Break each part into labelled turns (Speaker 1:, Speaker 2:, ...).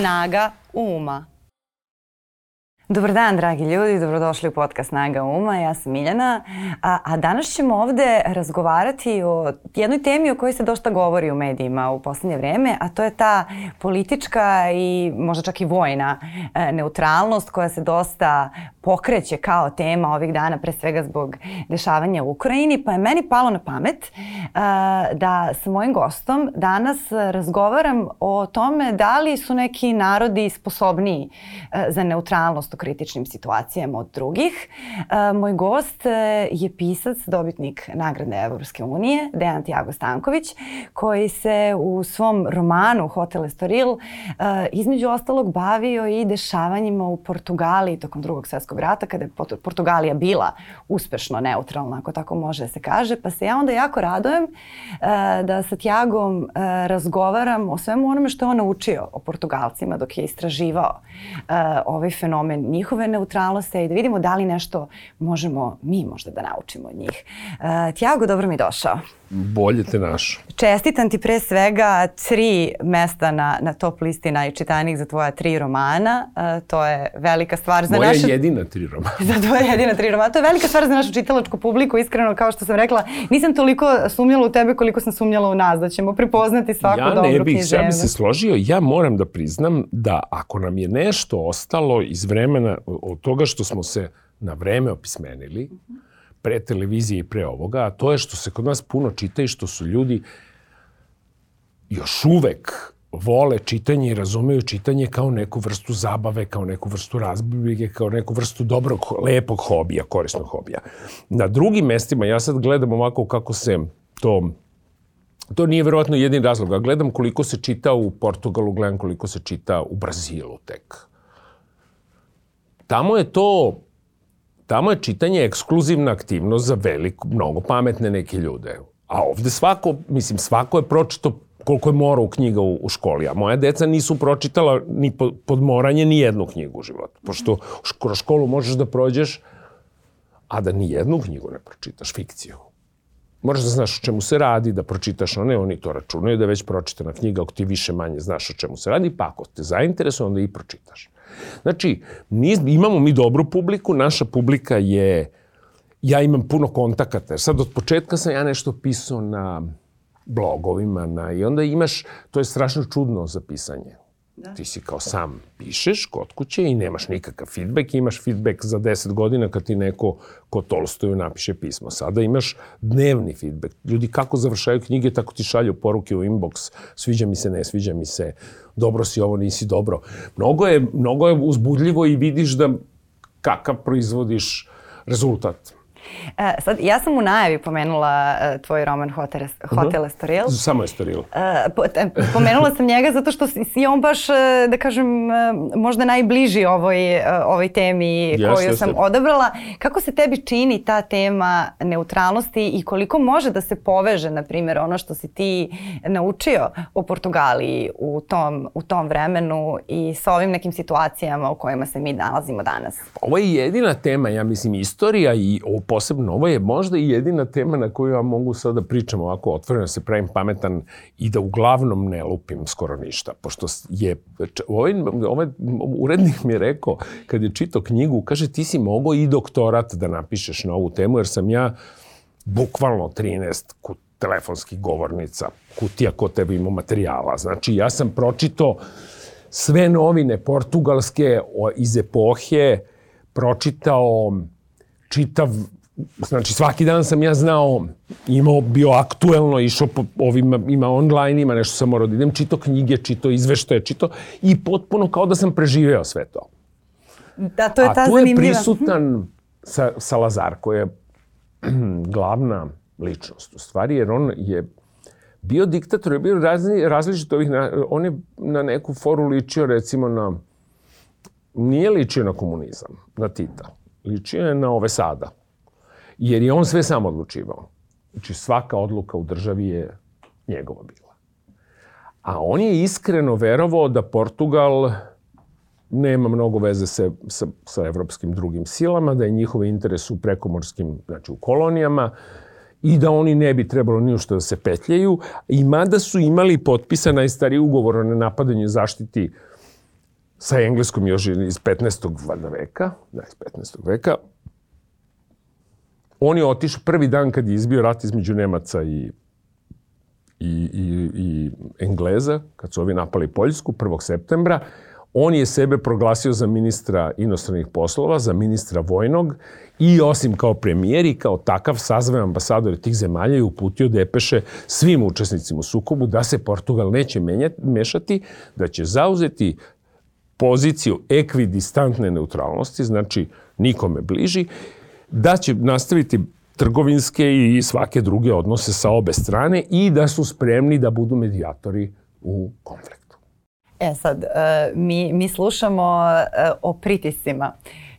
Speaker 1: Snaga uma. Dobar dan, dragi ljudi, dobrodošli u podcast Snaga Uma, ja sam Miljana, a, a danas ćemo ovde razgovarati o jednoj temi o kojoj se dosta govori u medijima u poslednje vreme, a to je ta politička i možda čak i vojna e, neutralnost koja se dosta pokreće kao tema ovih dana, pre svega zbog dešavanja u Ukrajini, pa je meni palo na pamet e, da sa mojim gostom danas razgovaram o tome da li su neki narodi sposobniji e, za neutralnost kritičnim situacijama od drugih. E, moj gost e, je pisac, dobitnik nagrade Evropske unije, Dejan Tiago Stanković, koji se u svom romanu Hotel Estoril e, između ostalog bavio i dešavanjima u Portugaliji tokom drugog svetskog rata, kada je Portugalija bila uspešno neutralna, ako tako može se kaže, pa se ja onda jako radojem da sa Tiagom razgovaram o svemu onome što je on naučio o Portugalcima dok je istraživao ovaj fenomen njihove neutralnosti i da vidimo da li nešto možemo mi možda da naučimo od njih. Uh, Tiago, dobro mi došao.
Speaker 2: Bolje te našao.
Speaker 1: Čestitam ti pre svega tri mesta na, na top listi najčitanih za tvoja tri romana. Uh, to je velika stvar za
Speaker 2: Moja
Speaker 1: našu...
Speaker 2: Moja jedina tri romana.
Speaker 1: za tvoja jedina tri romana. To je velika stvar za našu čitalačku publiku. Iskreno, kao što sam rekla, nisam toliko sumnjala u tebe koliko sam sumnjala u nas, da ćemo prepoznati svaku
Speaker 2: ja
Speaker 1: dobru književnu.
Speaker 2: Ja ne bih, ja bih se složio. Ja moram da priznam da ako nam je nešto ostalo iz vremena od toga što smo se na vreme opismenili, pre televizije i pre ovoga, a to je što se kod nas puno čita i što su ljudi još uvek vole čitanje i razumeju čitanje kao neku vrstu zabave, kao neku vrstu razbivike, kao neku vrstu dobrog, lepog hobija, korisnog hobija. Na drugim mestima, ja sad gledam ovako kako se to To nije verovatno jedin razlog, gledam koliko se čita u Portugalu, gledam koliko se čita u Brazilu tek. Tamo je to tamo je čitanje ekskluzivna aktivnost za veliko, mnogo pametne neke ljude. A ovde svako, mislim, svako je pročito koliko je morao knjiga u, u školi. A moja deca nisu pročitala ni pod, pod moranje ni jednu knjigu u životu. Pošto kroz školu možeš da prođeš, a da ni jednu knjigu ne pročitaš, fikciju. Moraš da znaš o čemu se radi, da pročitaš one, oni to računaju da je već pročitana knjiga, ako ti više manje znaš o čemu se radi, pa ako te zainteresuje, onda i pročitaš. Znači, mi, imamo mi dobru publiku, naša publika je, ja imam puno kontakata, sad od početka sam ja nešto pisao na blogovima, na, i onda imaš, to je strašno čudno za pisanje. Da. Ti si kao sam pišeš kod kuće i nemaš nikakav feedback, imaš feedback za 10 godina kad ti neko ko Tolstoju napiše pismo. Sada imaš dnevni feedback. Ljudi kako završaju knjige, tako ti šalju poruke u inbox, sviđa mi se, ne sviđa mi se, dobro si ovo, nisi dobro. Mnogo je, mnogo je uzbudljivo i vidiš da kakav proizvodiš rezultat.
Speaker 1: E, sad, ja sam u najavi pomenula uh, tvoj roman Hotel, Hotel uh -huh. Estoril.
Speaker 2: Samo Estoril.
Speaker 1: E, po, te, pomenula sam njega zato što si on baš, e, da kažem, e, možda najbliži ovoj, uh, ovoj temi yes, koju yes, sam yes. odabrala. Kako se tebi čini ta tema neutralnosti i koliko može da se poveže, na primjer, ono što si ti naučio o Portugaliji u tom, u tom vremenu i sa ovim nekim situacijama u kojima se mi nalazimo danas?
Speaker 2: Ovo je jedina tema, ja mislim, istorija i o posebno, ovo je možda i jedina tema na koju ja mogu sad da pričam ovako otvoreno, da se pravim pametan i da uglavnom ne lupim skoro ništa. Pošto je, ovaj, ovaj urednik mi je rekao, kad je čitao knjigu, kaže ti si mogao i doktorat da napišeš na ovu temu, jer sam ja bukvalno 13 kut telefonskih govornica, kutija ko tebe ima materijala. Znači, ja sam pročito sve novine portugalske iz epohe, pročitao čitav Znači, svaki dan sam ja znao, imao, bio aktuelno, išao po ovim, ima online, ima nešto sam morao da idem, čito knjige, čito izveštaje, čito i potpuno kao da sam preživeo sve to.
Speaker 1: Da, to je ta
Speaker 2: zanimljiva. A
Speaker 1: tu
Speaker 2: je prisutan sa, Salazar, koji je glavna ličnost, u stvari, jer on je bio diktator, je bio razni, različit ovih, na, on je na neku foru ličio, recimo, na, nije ličio na komunizam, na Tita, ličio je na ove sada jer je on sve sam odlučivao. Znači svaka odluka u državi je njegova bila. A on je iskreno verovao da Portugal nema mnogo veze sa, sa, sa evropskim drugim silama, da je njihove interes u prekomorskim, znači u kolonijama, i da oni ne bi trebalo ni što da se petljaju, i mada su imali potpisan najstariji ugovor o nenapadanju zaštiti sa engleskom još iz 15. valjda veka, da, iz 15. veka. On je otišao prvi dan kad je izbio rat između Nemaca i, i, i, i Engleza, kad su ovi napali Poljsku, 1. septembra. On je sebe proglasio za ministra inostranih poslova, za ministra vojnog i osim kao premijer i kao takav sazve ambasadore tih zemalja i uputio depeše svim učesnicima u sukobu da se Portugal neće menjati, mešati, da će zauzeti poziciju ekvidistantne neutralnosti, znači nikome bliži, da će nastaviti trgovinske i svake druge odnose sa obe strane i da su spremni da budu medijatori u konfliktu.
Speaker 1: E sad, e, mi, mi slušamo e, o pritisima.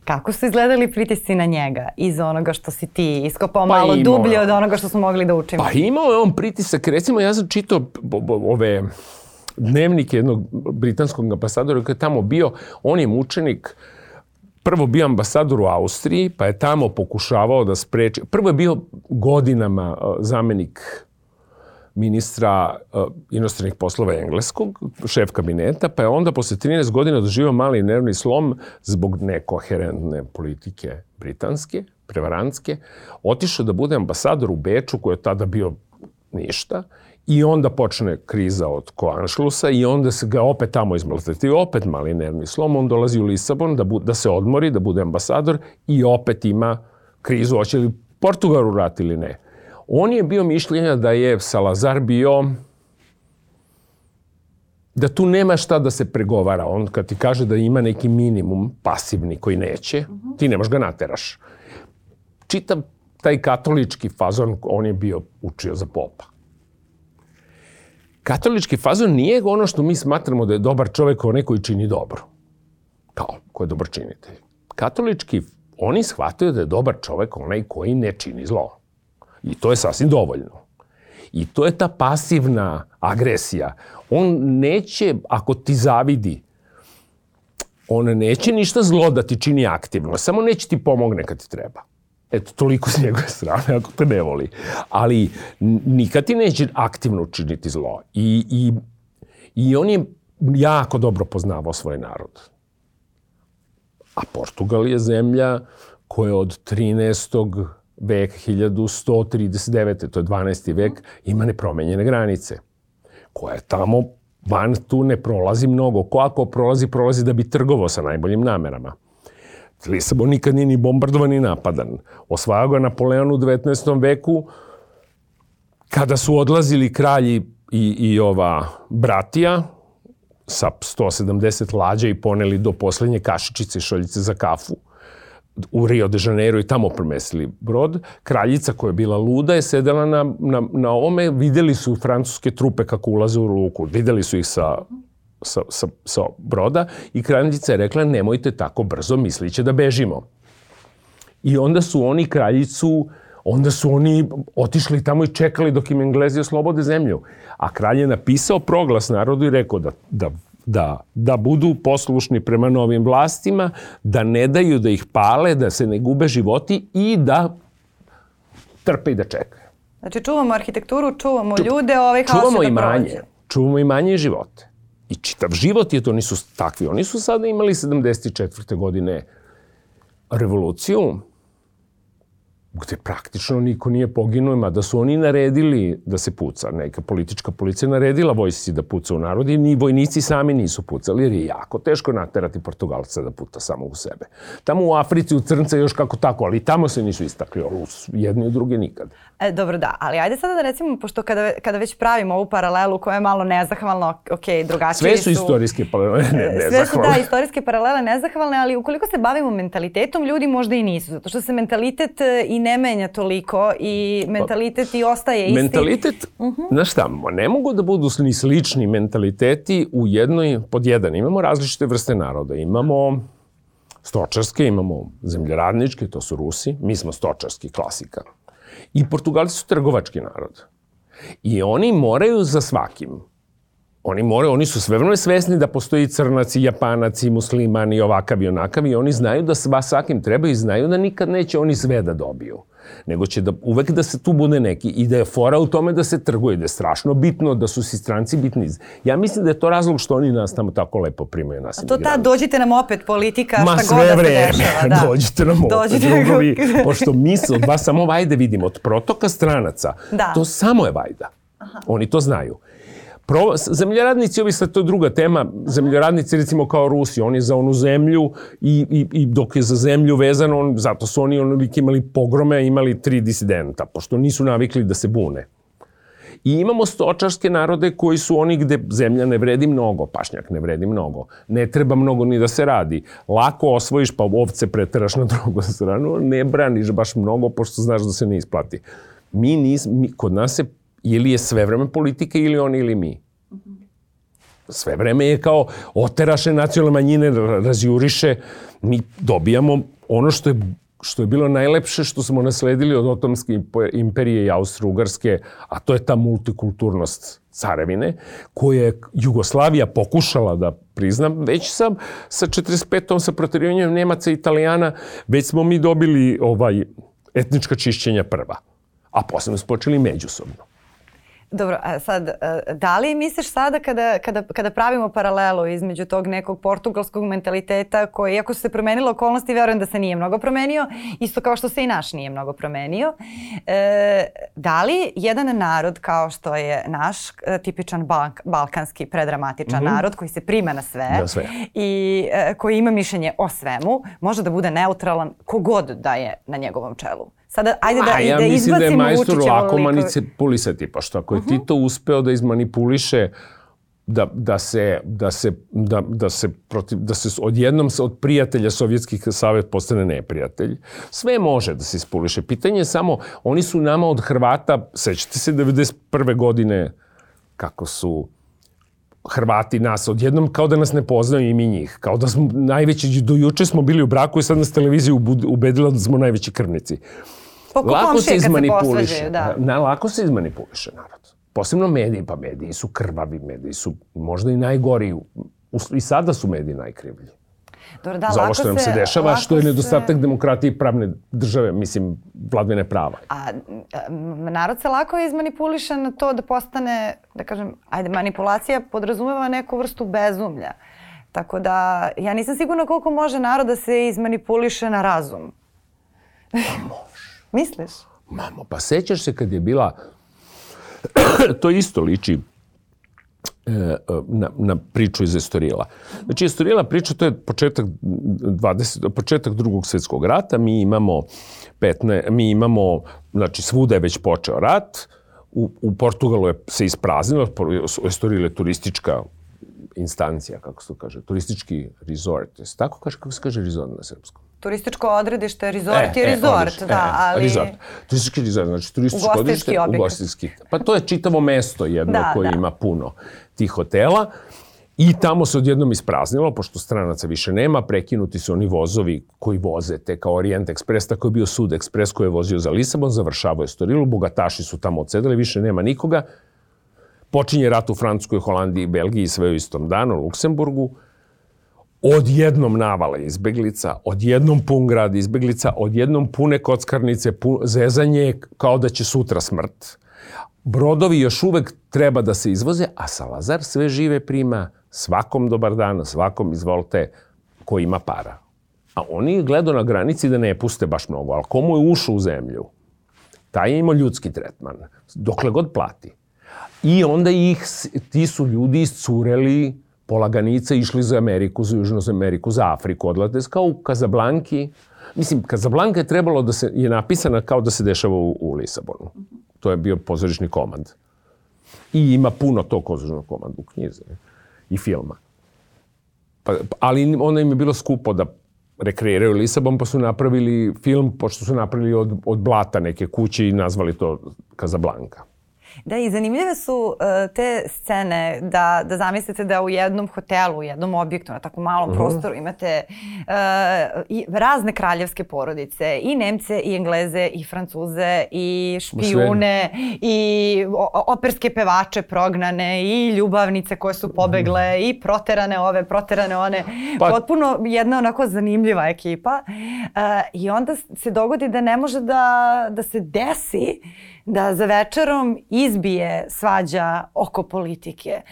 Speaker 1: Kako su izgledali pritisci na njega iz onoga što si ti iskopao pa malo dublje od onoga što smo mogli da učimo?
Speaker 2: Pa imao je on pritisak. Recimo, ja sam čitao ove dnevnike jednog britanskog ambasadora koji je tamo bio. On je mučenik prvo bio ambasador u Austriji, pa je tamo pokušavao da spreči. Prvo je bio godinama zamenik ministra uh, inostranih poslova engleskog, šef kabineta, pa je onda posle 13 godina doživao mali nervni slom zbog nekoherentne politike britanske, prevarantske, otišao da bude ambasador u Beču, koji je tada bio ništa, i onda počne kriza od Koanšlusa i onda se ga opet tamo izmaltreti, opet mali nervni slom, on dolazi u Lisabon da, bu, da se odmori, da bude ambasador i opet ima krizu, hoće li Portugal rat ili ne. On je bio mišljenja da je Salazar bio da tu nema šta da se pregovara. On kad ti kaže da ima neki minimum pasivni koji neće, uh -huh. ti nemaš ga nateraš. Čitav taj katolički fazon, on je bio učio za popa. Katolički fazon nije ono što mi smatramo da je dobar čovek, onaj koji čini dobro. Kao, ko je dobar činitelj. Katolički, oni shvataju da je dobar čovek onaj koji ne čini zlo. I to je sasvim dovoljno. I to je ta pasivna agresija. On neće, ako ti zavidi, on neće ništa zlo da ti čini aktivno, samo neće ti pomogne kad ti treba. Eto, toliko s njegove strane, ako te ne voli. Ali nikad ti neće aktivno učiniti zlo. I, i, I on je jako dobro poznavao svoj narod. A Portugal je zemlja koja od 13 vek 1139. to je 12. vek, ima nepromenjene granice. Koja je tamo van tu ne prolazi mnogo. Ko ako prolazi, prolazi da bi trgovao sa najboljim namerama. Lisabon nikad nije ni bombardovan ni napadan. Osvajao ga Napoleon u 19. veku, kada su odlazili kralji i, i ova bratija sa 170 lađa i poneli do poslednje kašičice i šoljice za kafu u Rio de Janeiro i tamo premestili brod. Kraljica koja je bila luda je sedela na, na, na ovome, videli su francuske trupe kako ulaze u luku, videli su ih sa, sa, sa, sa broda i kraljica je rekla nemojte tako brzo, misliće da bežimo. I onda su oni kraljicu onda su oni otišli tamo i čekali dok im Englezi oslobode zemlju. A kralj je napisao proglas narodu i rekao da, da da, da budu poslušni prema novim vlastima, da ne daju da ih pale, da se ne gube životi i da trpe i da čekaju.
Speaker 1: Znači čuvamo arhitekturu, čuvamo Ču, ljude, ovaj haos
Speaker 2: čuvamo imanje, prođe. Čuvamo imanje i živote. I čitav život je to, nisu takvi. Oni su sada imali 74. godine revoluciju, gde praktično niko nije poginuo, mada su oni naredili da se puca. Neka politička policija naredila vojsci da puca u narod i ni vojnici sami nisu pucali, jer je jako teško naterati Portugalca da puta samo u sebe. Tamo u Africi, u Crnce još kako tako, ali tamo se nisu istakli, jedni i drugi nikad.
Speaker 1: E, dobro, da, ali ajde sada da recimo, pošto kada, kada već pravimo ovu paralelu koja je malo nezahvalna, ok, drugačije
Speaker 2: su... Sve su istorijske paralele ne, nezahvalne.
Speaker 1: Sve su, da, istorijske paralele nezahvalne, ali ukoliko se bavimo mentalitetom, ljudi možda i nisu, zato što se mentalitet e, i ne menja toliko i mentalitet i ostaje isti.
Speaker 2: Mentalitet, uh mhm. -huh. znaš šta, ne mogu da budu ni slični mentaliteti u jednoj, pod jedan. Imamo različite vrste naroda. Imamo stočarske, imamo zemljoradničke, to su Rusi, mi smo stočarski, klasika. I Portugalci su trgovački narod. I oni moraju za svakim. Oni moraju, oni su sve vreme svesni da postoji crnaci, japanac i muslimani, ovakav i onakav i oni znaju da sva svakim treba i znaju da nikad neće oni sve da dobiju. nego će da uvek da se tu bude neki i da je fora u tome da se trguje, da je strašno bitno, da su si stranci bitni. Ja mislim da je to razlog što oni nas tamo tako lepo primaju nas
Speaker 1: A to ta dođite nam opet politika,
Speaker 2: Ma,
Speaker 1: šta god da se dešava. Da.
Speaker 2: dođite nam dođite opet, drugovi, pošto mi se od vas samo vajde vidimo, od protoka stranaca, da. to samo je vajda. Aha. Oni to znaju. Pro, zemljoradnici, sad to je druga tema, zemljoradnici recimo kao Rusi, oni za onu zemlju i, i, i dok je za zemlju vezano, on, zato su oni onoliko imali pogrome, imali tri disidenta, pošto nisu navikli da se bune. I imamo stočarske narode koji su oni gde zemlja ne vredi mnogo, pašnjak ne vredi mnogo. Ne treba mnogo ni da se radi. Lako osvojiš pa ovce preteraš na drugu stranu, ne braniš baš mnogo pošto znaš da se ne isplati. Mi nis, mi, kod nas se ili je sve vreme politika ili oni ili mi. Sve vreme je kao oteraše nacionalne manjine, razjuriše, mi dobijamo ono što je što je bilo najlepše što smo nasledili od Otomske imperije i Austro-Ugarske, a to je ta multikulturnost carevine, koje je Jugoslavija pokušala da priznam, već sam sa 45. sa proterivanjem Nemaca i Italijana, već smo mi dobili ovaj etnička čišćenja prva, a posle smo počeli međusobno.
Speaker 1: Dobro, a sad, da li misliš sada kada, kada, kada pravimo paralelu između tog nekog portugalskog mentaliteta koji, iako su se promenile okolnosti, verujem da se nije mnogo promenio, isto kao što se i naš nije mnogo promenio, e, da li jedan narod kao što je naš, e, tipičan balk, balkanski predramatičan mm -hmm. narod koji se prima na sve,
Speaker 2: da sve.
Speaker 1: i e, koji ima mišljenje o svemu, može da bude neutralan kogod da je na njegovom čelu? Sada, ajde da,
Speaker 2: ja da mislim da je majstor lako manipulisati, pa što ako je uh -huh. Tito uspeo da izmanipuliše da, da se, da se, da, da se, protiv, da se odjednom od prijatelja Sovjetskih savet postane neprijatelj. Sve može da se ispuliše. Pitanje je samo, oni su nama od Hrvata, sećate se 91. godine kako su Hrvati nas odjednom kao da nas ne poznaju i mi njih. Kao da smo najveći, do juče smo bili u braku i sad nas televizija ubedila da smo najveći krvnici.
Speaker 1: Poko lako se izmanipuliše. Se da.
Speaker 2: Na, lako se izmanipuliše narod. Posebno mediji, pa mediji su krvavi, mediji su možda i najgori. I sada su mediji najkrivlji.
Speaker 1: Dobro, da,
Speaker 2: za ovo što nam se, se dešava, što je nedostatak se... demokratije i pravne države, mislim, vladvine prava.
Speaker 1: A, a narod se lako izmanipuliše na to da postane, da kažem, ajde, manipulacija podrazumeva neku vrstu bezumlja. Tako da, ja nisam sigurna koliko može narod da se izmanipuliše na razum.
Speaker 2: Pa.
Speaker 1: Misliš?
Speaker 2: Mamo, pa sećaš se kad je bila, to isto liči e, na, na priču iz Estorila. Znači, Estorila priča, to je početak, 20, početak drugog svetskog rata, mi imamo 15, mi imamo, znači, svuda je već počeo rat, u, u Portugalu je se ispraznilo, Estorila je turistička instancija, kako se to kaže, turistički resort. Tako kaže, kako se kaže resort na srpskom?
Speaker 1: Turističko odredište, resort e, je resort, e, da, e, ali...
Speaker 2: Resort. Turistički resort, znači turističko odredište, ugostinski. Pa to je čitavo mesto jedno da, koje da. ima puno tih hotela. I tamo se odjednom ispraznilo, pošto stranaca više nema, prekinuti su oni vozovi koji voze te kao Orient Express, tako je bio Sud Express koji je vozio za Lisabon, završavao je Storilu, bogataši su tamo odsedali, više nema nikoga. Počinje rat u Francuskoj, Holandiji, Belgiji, sve u istom danu, Luksemburgu odjednom navale izbeglica, odjednom pun grad izbeglica, odjednom pune kockarnice, pun, zezanje kao da će sutra smrt. Brodovi još uvek treba da se izvoze, a Salazar sve žive prima svakom dobar dan, svakom izvolite ko ima para. A oni gledaju na granici da ne puste baš mnogo, ali komu je ušao u zemlju, taj je imao ljudski tretman, dokle god plati. I onda ih, ti su ljudi iscureli polaganica išli za Ameriku, za Južnu Ameriku, za Afriku, odlate kao u Kazablanki. Mislim, Kazablanka je trebalo da se, je napisana kao da se dešava u, u Lisabonu. To je bio pozorišni komand. I ima puno tog pozorišnog komanda u knjizi i filma. Pa, ali onda im je bilo skupo da rekreiraju Lisabon, pa su napravili film, pošto su napravili od, od blata neke kuće i nazvali to Kazablanka.
Speaker 1: Da, i zanimljive su uh, te scene da, da zamislite da u jednom hotelu, u jednom objektu, na tako malom. -huh. prostoru imate uh, i razne kraljevske porodice, i Nemce, i Engleze, i Francuze, i špijune, i operske pevače prognane, i ljubavnice koje su pobegle, i proterane ove, proterane one. Pa... Potpuno jedna onako zanimljiva ekipa. Uh, I onda se dogodi da ne može da, da se desi da za večerom izbije svađa oko politike.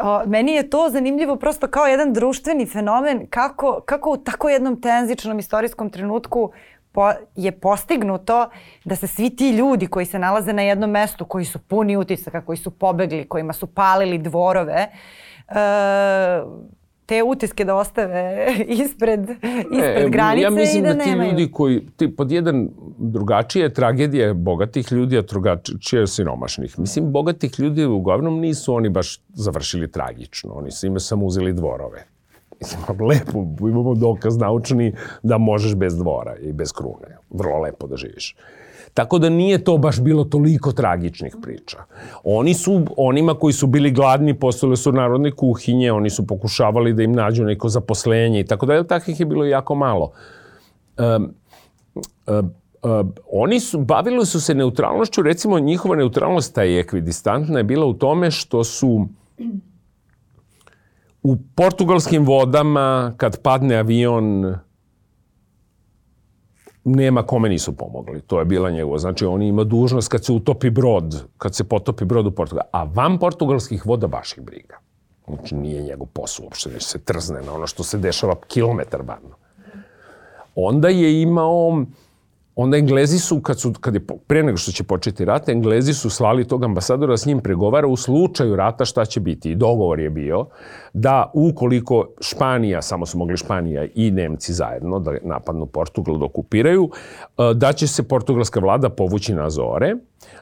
Speaker 1: O, meni je to zanimljivo prosto kao jedan društveni fenomen kako, kako u tako jednom tenzičnom istorijskom trenutku po, je postignuto da se svi ti ljudi koji se nalaze na jednom mestu, koji su puni utisaka, koji su pobegli, kojima su palili dvorove, e, te utiske da ostave ispred, ispred e, granice
Speaker 2: ja mislim
Speaker 1: i da,
Speaker 2: da ti
Speaker 1: nemaju.
Speaker 2: ljudi koji, ti, pod jedan drugačije tragedije bogatih ljudi, a drugačije siromašnih. Mislim, bogatih ljudi uglavnom nisu oni baš završili tragično. Oni su ime samo uzeli dvorove. Mislim, lepo, imamo dokaz naučni da možeš bez dvora i bez krune. Vrlo lepo da živiš. Tako da nije to baš bilo toliko tragičnih priča. Oni su, onima koji su bili gladni, postale su narodne kuhinje, oni su pokušavali da im nađu neko zaposlenje i tako da, takvih je bilo jako malo. Um, um, Uh, oni su, bavili su se neutralnošću, recimo njihova neutralnost, ta je ekvidistantna, je bila u tome što su u portugalskim vodama, kad padne avion, nema kome nisu pomogli. To je bila njegova. Znači, on ima dužnost kad se utopi brod, kad se potopi brod u Portugal. A van portugalskih voda baš ih briga. Znači, nije njegov posao uopšte, neće se trzne na ono što se dešava kilometar van. Onda je imao onda Englezi su, kad, su, kad je pre nego što će početi rat, Englezi su slali tog ambasadora s njim pregovara u slučaju rata šta će biti. I dogovor je bio da ukoliko Španija, samo su mogli Španija i Nemci zajedno da napadnu Portugal, da okupiraju, e, da će se portugalska vlada povući na Azore,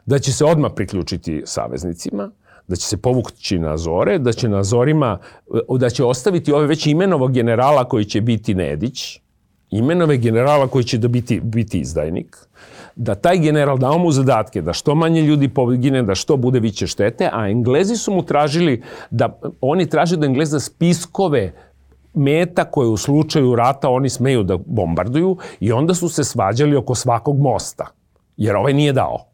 Speaker 2: da će se odmah priključiti saveznicima, da će se povući na Azore, da će na Azorima, e, da će ostaviti ove već imenovog generala koji će biti Nedić, imenove generala koji će da biti, biti izdajnik, da taj general dao mu zadatke da što manje ljudi pogine, da što bude viće štete, a Englezi su mu tražili da, oni traže da Engleza spiskove meta koje u slučaju rata oni smeju da bombarduju i onda su se svađali oko svakog mosta, jer ovaj nije dao.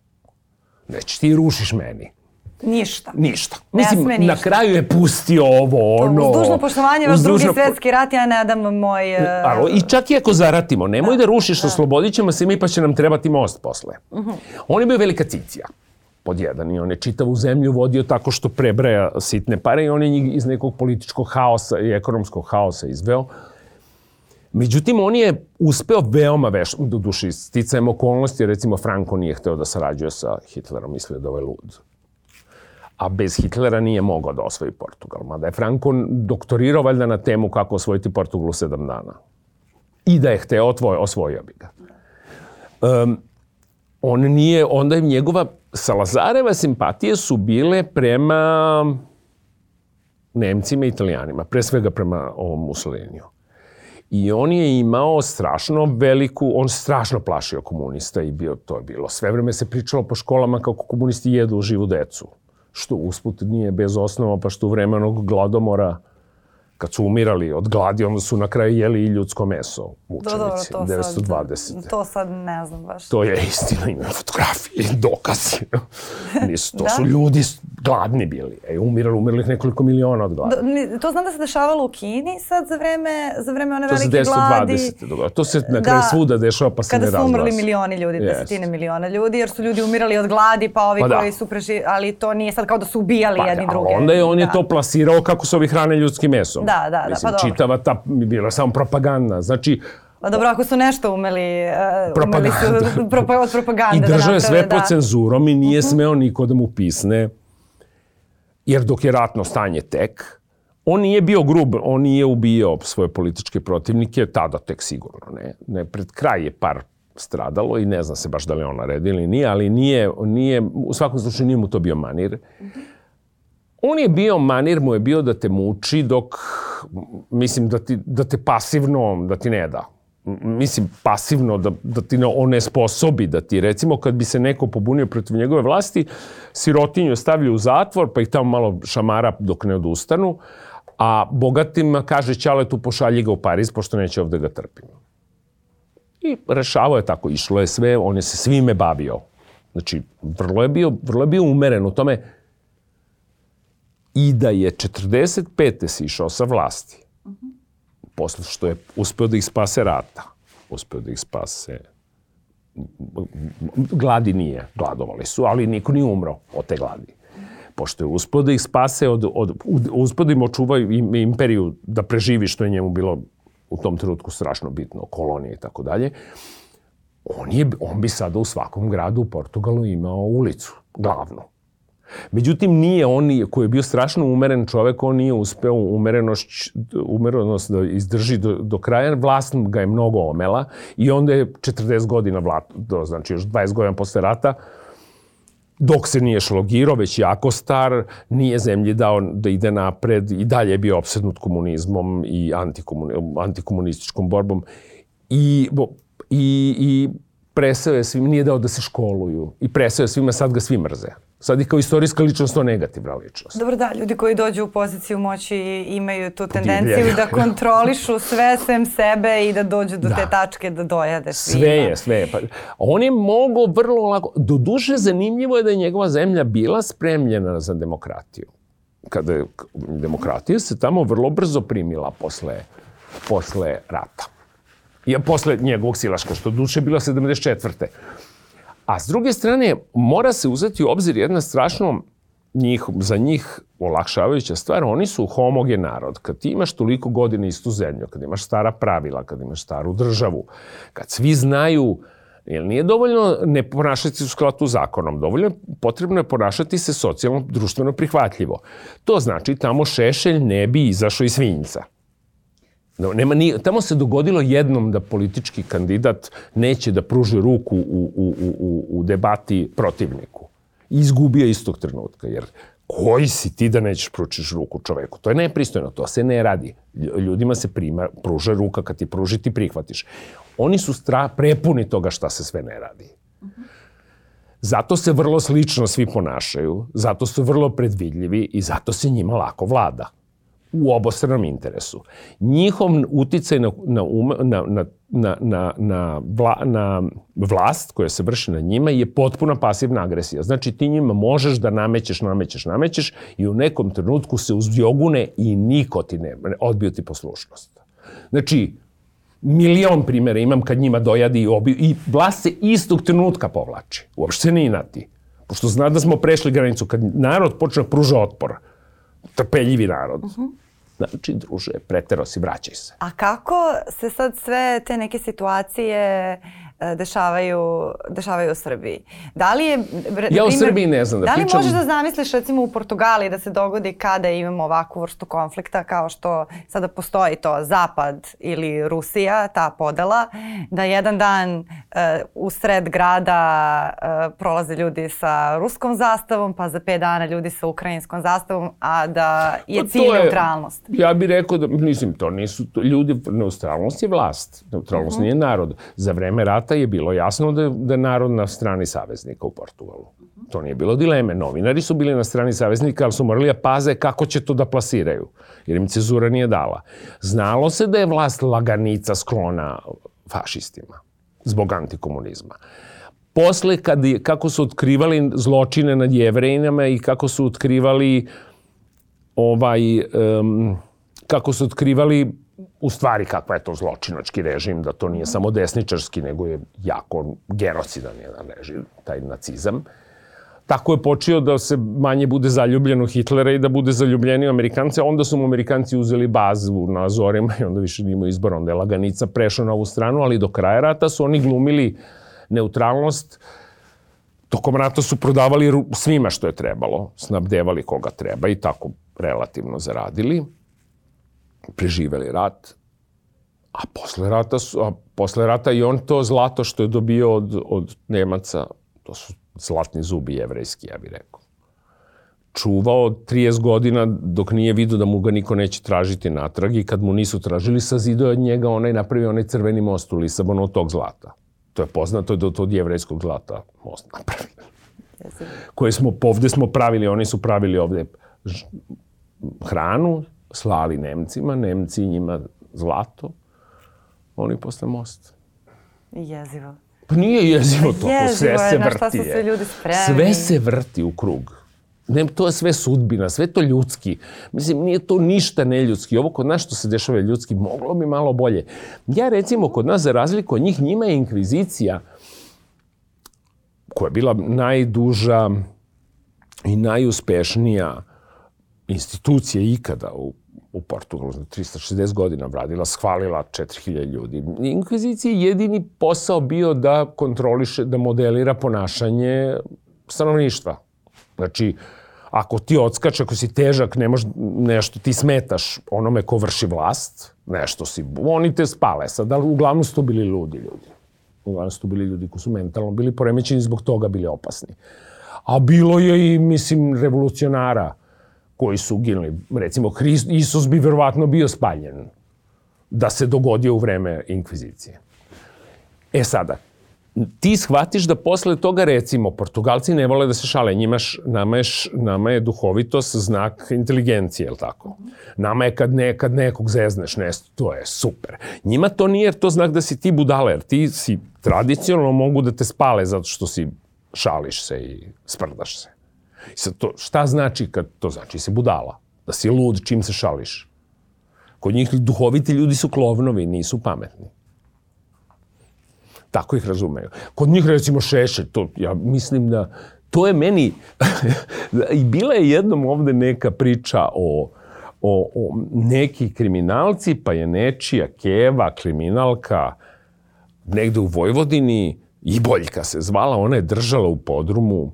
Speaker 2: Već ti rušiš meni.
Speaker 1: Ništa.
Speaker 2: Ništa. Mislim, ništa. na kraju je pustio ovo, ono...
Speaker 1: Uz dužno poštovanje, vaš drugi svetski rat, ja ne dam moj... Uh...
Speaker 2: Alo, I čak i ako zaratimo, nemoj da, da rušiš, da. oslobodit ćemo se mi, pa će nam trebati most posle. Uh. -huh. On je bio velika cicija pod jedan i on je čitavu zemlju vodio tako što prebraja sitne pare i on je njih iz nekog političkog haosa i ekonomskog haosa izveo. Međutim, on je uspeo veoma veš, do duši, sticajem okolnosti, recimo Franko nije hteo da sarađuje sa Hitlerom, mislio da ovaj lud a bez Hitlera nije mogao da osvoji Portugal. Mada je Franco doktorirao valjda na temu kako osvojiti Portugal u sedam dana. I da je hteo, otvoj, osvojio bi ga. Um, on nije, onda je njegova, Salazareva simpatije su bile prema Nemcima i Italijanima, pre svega prema ovom Mussoliniju. I on je imao strašno veliku, on strašno plašio komunista i bio, to je bilo. Sve vreme se pričalo po školama kako komunisti jedu živu decu što usput nije bez osnova, pa što u vremenog gladomora kad su umirali od gladi, onda su na kraju jeli i ljudsko meso učenici,
Speaker 1: da, dobro, to 920. Sad, to sad ne znam baš.
Speaker 2: To je istina, ima fotografije, dokazi. Nisu, to da? su ljudi gladni bili. E, umirali, umirali nekoliko miliona od gladi.
Speaker 1: Do, to znam da se dešavalo u Kini sad za vreme, za vreme one velike gladi. To se
Speaker 2: 920. To se na kraju da. svuda dešava pa se ne razglasa.
Speaker 1: Kada su umrli milioni ljudi, yes. desetine miliona ljudi, jer su ljudi umirali od gladi, pa ovi pa da. koji su preži... Ali to nije sad kao da su ubijali pa jedni da, druge.
Speaker 2: Onda je on da. je to plasirao kako se ovi hrane ljudskim mesom.
Speaker 1: Da, da, da,
Speaker 2: Mislim,
Speaker 1: pa dobro.
Speaker 2: čitava ta, bila samo propaganda. Znači,
Speaker 1: Pa dobro, ako su nešto umeli, uh, umeli su pro, od propagande
Speaker 2: I
Speaker 1: da
Speaker 2: držao
Speaker 1: je
Speaker 2: sve
Speaker 1: da.
Speaker 2: pod cenzurom i nije uh mhm. -huh. smeo niko da mu pisne, jer dok je ratno stanje tek, on nije bio grub, on nije ubijao svoje političke protivnike, tada tek sigurno, ne. ne pred kraj je par stradalo i ne zna se baš da li on naredio ili nije, ali nije, nije, u svakom slučaju nije mu to bio manir. Uh mhm. -huh. On je bio, manir mu je bio da te muči dok, mislim, da, ti, da te pasivno, da ti ne da. mislim, pasivno, da, da ti ne onesposobi, da ti, recimo, kad bi se neko pobunio protiv njegove vlasti, sirotinju stavlja u zatvor, pa ih tamo malo šamara dok ne odustanu, a bogatima kaže Ćale tu pošalji ga u Pariz, pošto neće ovde ga trpimo. I rešavao je tako, išlo je sve, on je se svime bavio. Znači, vrlo je bio, vrlo je bio umeren u tome i da je 45. si išao sa vlasti, uh -huh. posle što je uspeo da ih spase rata, uspeo da ih spase gladi nije, gladovali su, ali niko nije umro od te gladi. Pošto je uspeo da ih spase, od, od, uspeo da im očuva imperiju da preživi, što je njemu bilo u tom trenutku strašno bitno, kolonije i tako dalje, on, je, on bi sada u svakom gradu u Portugalu imao ulicu, glavnu. Međutim, nije on koji je bio strašno umeren čovek, on nije uspeo umerenost, umerenost da izdrži do, do kraja. Vlast ga je mnogo omela i onda je 40 godina, vlat, do, znači još 20 godina posle rata, dok se nije šlogirao, već jako star, nije zemlji dao da ide napred i dalje je bio obsednut komunizmom i antikomuni, antikomunističkom borbom. I, i, i presao je svim, nije dao da se školuju i presao je svima, sad ga svi mrze. Sad i kao istorijska ličnost to negativna ličnost.
Speaker 1: Dobro da, ljudi koji dođu u poziciju moći imaju tu tendenciju da kontrolišu sve sem sebe i da dođu do da. te tačke da dojade svima.
Speaker 2: Sve je, sve je. Pa, on je mogo vrlo lako, do duše zanimljivo je da je njegova zemlja bila spremljena za demokratiju. Kada je, demokratija se tamo vrlo brzo primila posle, posle rata. I posle njegovog silaška, što duše bilo 74. A s druge strane, mora se uzeti u obzir jedna strašno njih, za njih olakšavajuća stvar, oni su homogen narod. Kad ti imaš toliko godina istu zemlju, kad imaš stara pravila, kad imaš staru državu, kad svi znaju Jer nije dovoljno ne ponašati se u skladu zakonom, dovoljno potrebno je ponašati se socijalno, društveno prihvatljivo. To znači tamo Šešelj ne bi izašao iz svinjica. No, nema ni, tamo se dogodilo jednom da politički kandidat neće da pruži ruku u, u, u, u debati protivniku. Izgubio istog trenutka, jer koji si ti da nećeš pručiš ruku čoveku? To je nepristojno, to se ne radi. Ljudima se prima, pruža ruka, kad ti pruži ti prihvatiš. Oni su stra, prepuni toga šta se sve ne radi. Zato se vrlo slično svi ponašaju, zato su vrlo predvidljivi i zato se njima lako vlada u obostranom interesu. Njihov uticaj na, na, na, na, na, na, na, vla, na vlast koja se vrši na njima je potpuna pasivna agresija. Znači ti njima možeš da namećeš, namećeš, namećeš i u nekom trenutku se uzjogune i niko ti ne, odbio ti poslušnost. Znači, milion primjera imam kad njima dojadi i obiju i vlast se istog trenutka povlači. Uopšte se ne inati. Pošto zna da smo prešli granicu. Kad narod počne da pruža otpor, trpeljivi narod. Uh -huh. Znači, druže, pretero si, vraćaj se.
Speaker 1: A kako se sad sve te neke situacije dešavaju, dešavaju u Srbiji. Da li je...
Speaker 2: Ja u Srbiji ne znam da,
Speaker 1: da
Speaker 2: pričam... Da
Speaker 1: li možeš da zamisliš recimo u Portugaliji da se dogodi kada imamo ovakvu vrstu konflikta kao što sada postoji to Zapad ili Rusija, ta podela, da jedan dan uh, u sred grada uh, prolaze ljudi sa ruskom zastavom, pa za pet dana ljudi sa ukrajinskom zastavom, a da je pa cilj je, neutralnost.
Speaker 2: Ja bih rekao da, mislim, to nisu to, ljudi, neutralnost je vlast, neutralnost uh mhm. -huh. nije narod. Za vreme rata rata je bilo jasno da, da je narod na strani saveznika u Portugalu. To nije bilo dileme. Novinari su bili na strani saveznika, ali su morali da paze kako će to da plasiraju, jer im cezura nije dala. Znalo se da je vlast laganica sklona fašistima zbog antikomunizma. Posle, kad, kako su otkrivali zločine nad jevrejinama i kako su otkrivali ovaj, um, kako su otkrivali u stvari kakva je to zločinački režim, da to nije samo desničarski, nego je jako genocidan jedan režim, taj nacizam. Tako je počeo da se manje bude zaljubljen u Hitlera i da bude zaljubljen u Amerikance. Onda su mu Amerikanci uzeli bazu na Azorima i onda više nima izbora. Onda je laganica prešao na ovu stranu, ali do kraja rata su oni glumili neutralnost. Tokom rata su prodavali svima što je trebalo, snabdevali koga treba i tako relativno zaradili preživeli rat, a posle rata, su, a posle rata i on to zlato što je dobio od, od Nemaca, to su zlatni zubi jevrejski, ja bih rekao. čuvao 30 godina dok nije vidio da mu ga niko neće tražiti natrag i kad mu nisu tražili, sazidao je od njega onaj napravio onaj crveni most u Lisabonu od tog zlata. To je poznato da od jevrejskog zlata most napravio. Koje smo, ovde smo pravili, oni su pravili ovde hranu, slali Nemcima, Nemci njima zlato, oni posle most.
Speaker 1: Jezivo.
Speaker 2: Pa nije jezivo to, jezivo sve se vrti. Jezivo
Speaker 1: je, na šta su se ljudi spremni.
Speaker 2: Sve se vrti u krug. Ne, to je sve sudbina, sve to ljudski. Mislim, nije to ništa neljudski. Ovo kod nas što se dešava je ljudski, moglo bi malo bolje. Ja recimo, kod nas, za razliku od njih, njima je inkvizicija, koja je bila najduža i najuspešnija institucija ikada u, u Portugalu, 360 godina vradila, shvalila 4000 ljudi. Inkvizicija je jedini posao bio da kontroliše, da modelira ponašanje stanovništva. Znači, ako ti odskače, ako si težak, ne možeš nešto, ti smetaš onome ko vrši vlast, nešto si, oni te spale. Sad, uglavnom su to bili ludi ljudi. Uglavnom su to bili ljudi koji su mentalno bili poremećeni, zbog toga bili opasni. A bilo je i, mislim, revolucionara koji su uginuli. Recimo, Hrist, Isus bi verovatno bio spaljen da se dogodio u vreme inkvizicije. E sada, ti shvatiš da posle toga, recimo, Portugalci ne vole da se šale, njima š, nama, je, nama je duhovitost znak inteligencije, je li tako? Nama je kad, ne, kad nekog zezneš nešto, to je super. Njima to nije to znak da si ti budala, jer ti si tradicionalno mogu da te spale zato što si šališ se i sprdaš se. I sad to, šta znači kad to znači? Da si budala, da si lud čim se šališ. Kod njih duhoviti ljudi su klovnovi, nisu pametni. Tako ih razumeju. Kod njih recimo šešelj, to ja mislim da to je meni i bila je jednom ovde neka priča o o, o neki kriminalci, pa je nečija keva, kriminalka, negde u Vojvodini, i Boljka se zvala, ona je držala u podrumu,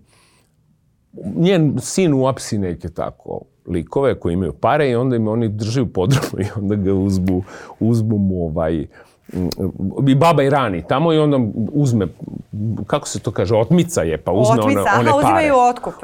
Speaker 2: njen sin uapsi neke tako likove koji imaju pare i onda im oni drže u i onda ga uzbu, uzbu mu ovaj, i baba i rani tamo i onda uzme, kako se to kaže, otmica je, pa uzme
Speaker 1: otmica,
Speaker 2: one, one
Speaker 1: aha, pare. uzimaju otkup.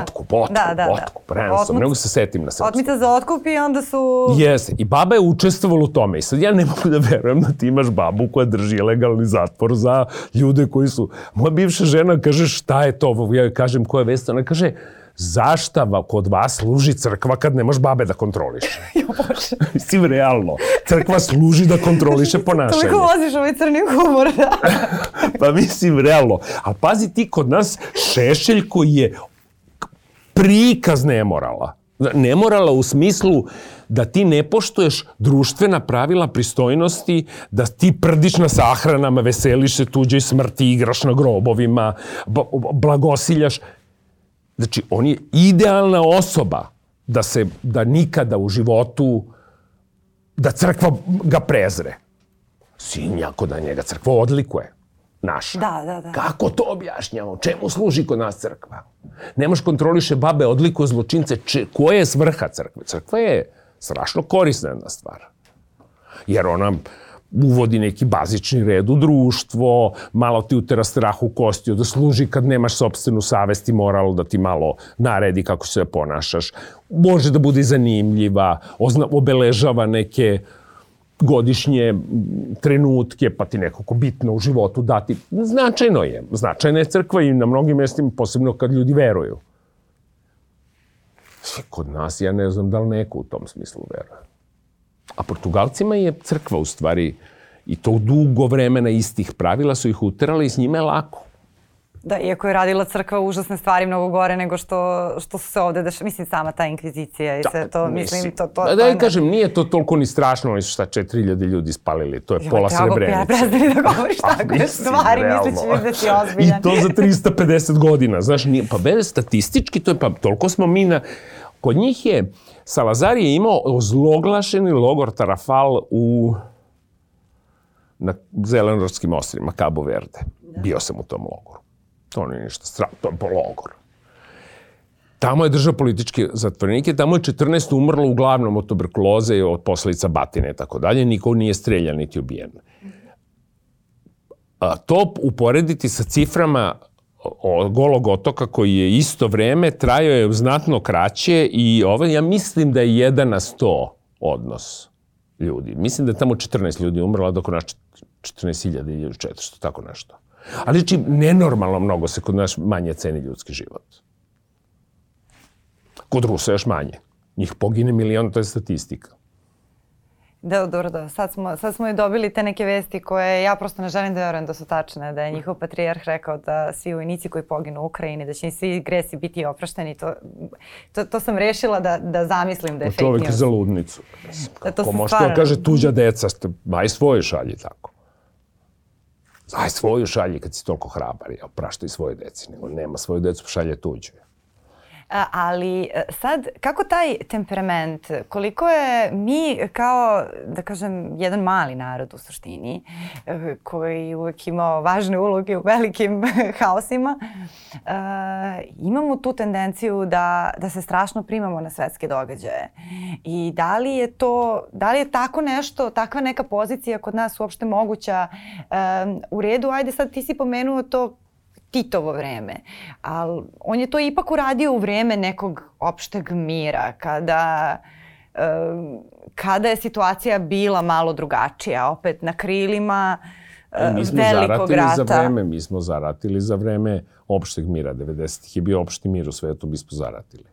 Speaker 2: Otkup, otkup, da, da, otkup, da. ransom, ne mogu se setim na srpsku.
Speaker 1: Otmica za otkup i onda su...
Speaker 2: Jeste, i baba je učestvovala u tome i sad ja ne mogu da verujem da ti imaš babu koja drži legalni zatvor za ljude koji su... Moja bivša žena kaže šta je to, ja kažem koja je vest, ona kaže zašta kod vas služi crkva kad nemaš babe da kontroliše?
Speaker 1: jo, Bože.
Speaker 2: Mislim, realno. Crkva služi da kontroliše ponašanje.
Speaker 1: Toliko voziš ovaj crni humor, da.
Speaker 2: pa mislim, realno. A pazi ti kod nas Šešelj koji je prikaz nemorala. Nemorala u smislu da ti ne poštuješ društvena pravila pristojnosti, da ti prdiš na sahranama, veseliš se tuđoj smrti, igraš na grobovima, blagosiljaš. Znači, on je idealna osoba da se, da nikada u životu, da crkva ga prezre. Sin jako da njega crkva odlikuje. Naša.
Speaker 1: Da, da, da.
Speaker 2: Kako to objašnjamo? Čemu služi kod nas crkva? Nemoš kontroliše babe, odlikuje zločince. Če, koja je svrha crkve? Crkva je strašno korisna jedna stvar. Jer ona uvodi neki bazični red u društvo, malo ti utera strah u kostiju, da služi kad nemaš sobstvenu savest i moral da ti malo naredi kako se ponašaš. Može da bude zanimljiva, obeležava neke godišnje trenutke, pa ti nekako bitno u životu dati. Značajno je. Značajna je crkva i na mnogim mestima, posebno kad ljudi veruju. Kod nas, ja ne znam da li neko u tom smislu veruje. A Portugalcima je crkva u stvari i to dugo vremena istih pravila su ih uterali i s njima je lako.
Speaker 1: Da, iako je radila crkva užasne stvari mnogo gore nego što, što su se ovde dešava. Mislim, sama ta inkvizicija i da, sve to, mislim, mislim to... to
Speaker 2: da, da, da kažem, nije to toliko ni strašno, oni su šta, 4000 ljudi spalili, to je jo, pola Srebrenice. Ja
Speaker 1: prezdali da govoriš pa, tako mislim, stvari, mislići mi da si ozbiljan.
Speaker 2: I to za 350 godina, znaš, nije, pa bez statistički, to je, pa toliko smo mi na... Kod njih je, Salazar je imao ozloglašeni logor Tarafal u na zelenorskim ostrima, Cabo Verde. Da. Bio sam u tom logoru. To nije ništa strano, to je po logor. Tamo je držao političke zatvornike, tamo je 14 umrlo uglavnom od tuberkuloze i od posledica batine i tako dalje, niko nije streljan niti ubijen. A, to uporediti sa ciframa Golog otoka koji je isto vreme, trajao je znatno kraće i ovaj, ja mislim da je 1 na 100 odnos ljudi. Mislim da je tamo 14 ljudi umrlo, dok naš 14.000 ili 400, tako nešto. Ali či nenormalno mnogo se kod nas manje ceni ljudski život. Kod Rusa još manje. Njih pogine milion, to je statistika.
Speaker 1: Da, dobro, da. Sad smo, sad smo i dobili te neke vesti koje ja prosto ne želim da verujem da su tačne, da je njihov patrijarh rekao da svi vojnici koji poginu u Ukrajini, da će im svi gresi biti oprašteni. To, to, to sam rešila da, da zamislim da je fake news.
Speaker 2: Čovjek za ludnicu. Da, to Ko može stvarno... da kaže tuđa deca, aj svoje šalji tako. Aj svoju šalji kad si toliko hrabar, ja praštaj svoje deci, nego nema svoju decu, šalje tuđu
Speaker 1: ali e, sad, kako taj temperament, koliko je mi kao, da kažem, jedan mali narod u suštini, e, koji uvek ima važne uloge u velikim haosima, uh, imamo tu tendenciju da, da se strašno primamo na svetske događaje. I da li je to, da li je tako nešto, takva neka pozicija kod nas uopšte moguća u redu? Ajde sad ti si pomenuo to Titovo vreme. Ali on je to ipak uradio u vreme nekog opšteg mira, kada, kada je situacija bila malo drugačija, opet na krilima uh, mi smo velikog rata.
Speaker 2: Za vreme, mi smo zaratili za vreme opšteg mira. 90-ih je bio opšti mir u svetu, mi smo zaratili.